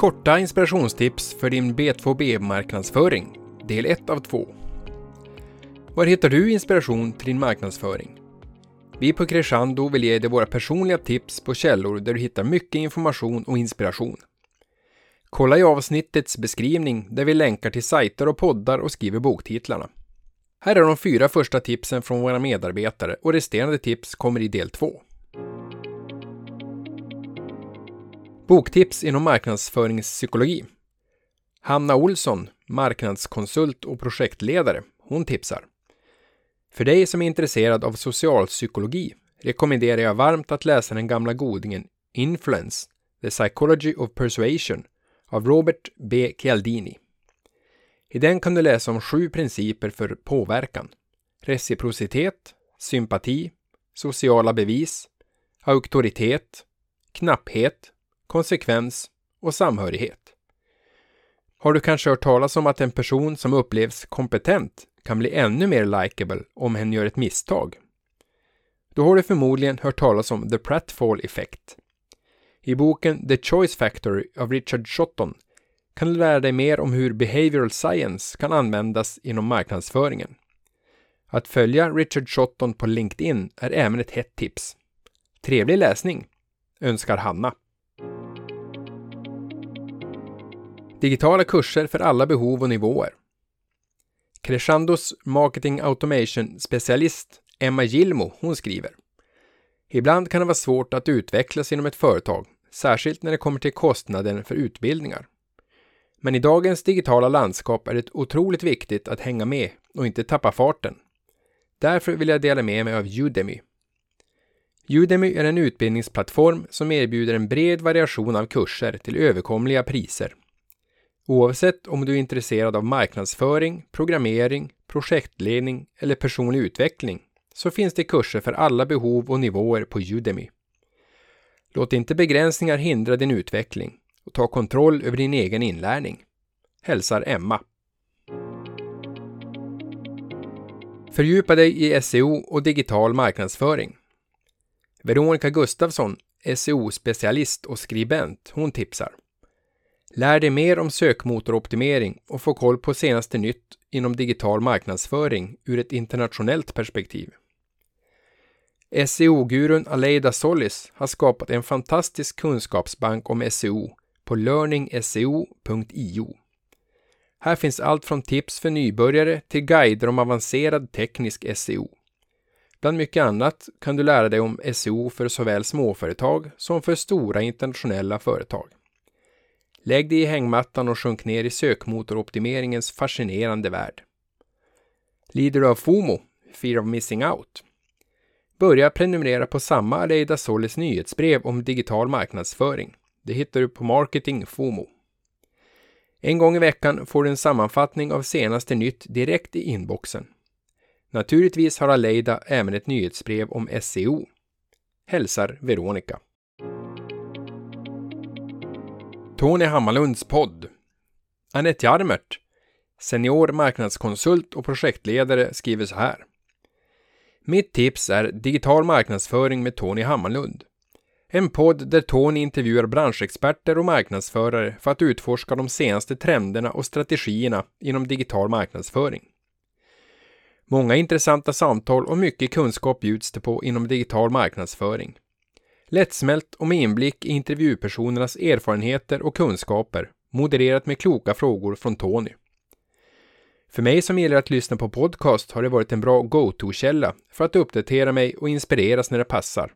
Korta inspirationstips för din B2B-marknadsföring, del 1 av 2. Var hittar du inspiration till din marknadsföring? Vi på Crescendo vill ge dig våra personliga tips på källor där du hittar mycket information och inspiration. Kolla i avsnittets beskrivning där vi länkar till sajter och poddar och skriver boktitlarna. Här är de fyra första tipsen från våra medarbetare och resterande tips kommer i del 2. Boktips inom marknadsföringspsykologi. Hanna Olsson, marknadskonsult och projektledare, hon tipsar. För dig som är intresserad av socialpsykologi rekommenderar jag varmt att läsa den gamla godingen Influence, The Psychology of Persuasion av Robert B. Cialdini. I den kan du läsa om sju principer för påverkan. Reciprocitet, sympati, sociala bevis, auktoritet, knapphet, konsekvens och samhörighet. Har du kanske hört talas om att en person som upplevs kompetent kan bli ännu mer likable om hen gör ett misstag? Då har du förmodligen hört talas om The Pratfall Effect. I boken The Choice Factory av Richard Shotton kan du lära dig mer om hur behavioral science kan användas inom marknadsföringen. Att följa Richard Shotton på LinkedIn är även ett hett tips. Trevlig läsning, önskar Hanna. Digitala kurser för alla behov och nivåer. Crescendos Marketing Automation-specialist Emma Gilmo, hon skriver Ibland kan det vara svårt att utvecklas inom ett företag, särskilt när det kommer till kostnaden för utbildningar. Men i dagens digitala landskap är det otroligt viktigt att hänga med och inte tappa farten. Därför vill jag dela med mig av Udemy. Udemy är en utbildningsplattform som erbjuder en bred variation av kurser till överkomliga priser. Oavsett om du är intresserad av marknadsföring, programmering, projektledning eller personlig utveckling så finns det kurser för alla behov och nivåer på Udemy. Låt inte begränsningar hindra din utveckling och ta kontroll över din egen inlärning. Hälsar Emma. Fördjupa dig i SEO och digital marknadsföring. Veronica Gustafsson, SEO-specialist och skribent, hon tipsar. Lär dig mer om sökmotoroptimering och få koll på senaste nytt inom digital marknadsföring ur ett internationellt perspektiv. SEO-gurun Aleida Solis har skapat en fantastisk kunskapsbank om SEO på learningseo.io. Här finns allt från tips för nybörjare till guider om avancerad teknisk SEO. Bland mycket annat kan du lära dig om SEO för såväl småföretag som för stora internationella företag. Lägg dig i hängmattan och sjunk ner i sökmotoroptimeringens fascinerande värld. Lider du av FOMO, Fear of Missing Out? Börja prenumerera på samma Aleida Solis nyhetsbrev om digital marknadsföring. Det hittar du på Marketing FOMO. En gång i veckan får du en sammanfattning av senaste nytt direkt i inboxen. Naturligtvis har Aleida även ett nyhetsbrev om SEO. Hälsar Veronica. Tony Hammarlunds podd. Anette Jarmert, senior marknadskonsult och projektledare, skriver så här. Mitt tips är Digital marknadsföring med Tony Hammarlund. En podd där Tony intervjuar branschexperter och marknadsförare för att utforska de senaste trenderna och strategierna inom digital marknadsföring. Många intressanta samtal och mycket kunskap bjuds det på inom digital marknadsföring. Lättsmält och med inblick i intervjupersonernas erfarenheter och kunskaper, modererat med kloka frågor från Tony. För mig som gillar att lyssna på podcast har det varit en bra go-to-källa för att uppdatera mig och inspireras när det passar.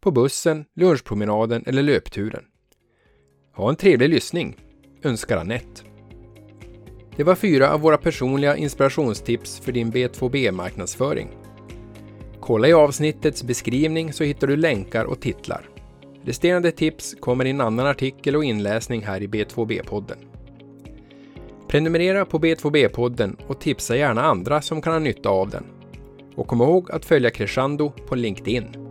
På bussen, lunchpromenaden eller löpturen. Ha en trevlig lyssning, önskar Anette. Det var fyra av våra personliga inspirationstips för din B2B-marknadsföring. Kolla i avsnittets beskrivning så hittar du länkar och titlar. Resterande tips kommer i en annan artikel och inläsning här i B2B-podden. Prenumerera på B2B-podden och tipsa gärna andra som kan ha nytta av den. Och kom ihåg att följa Crescendo på LinkedIn.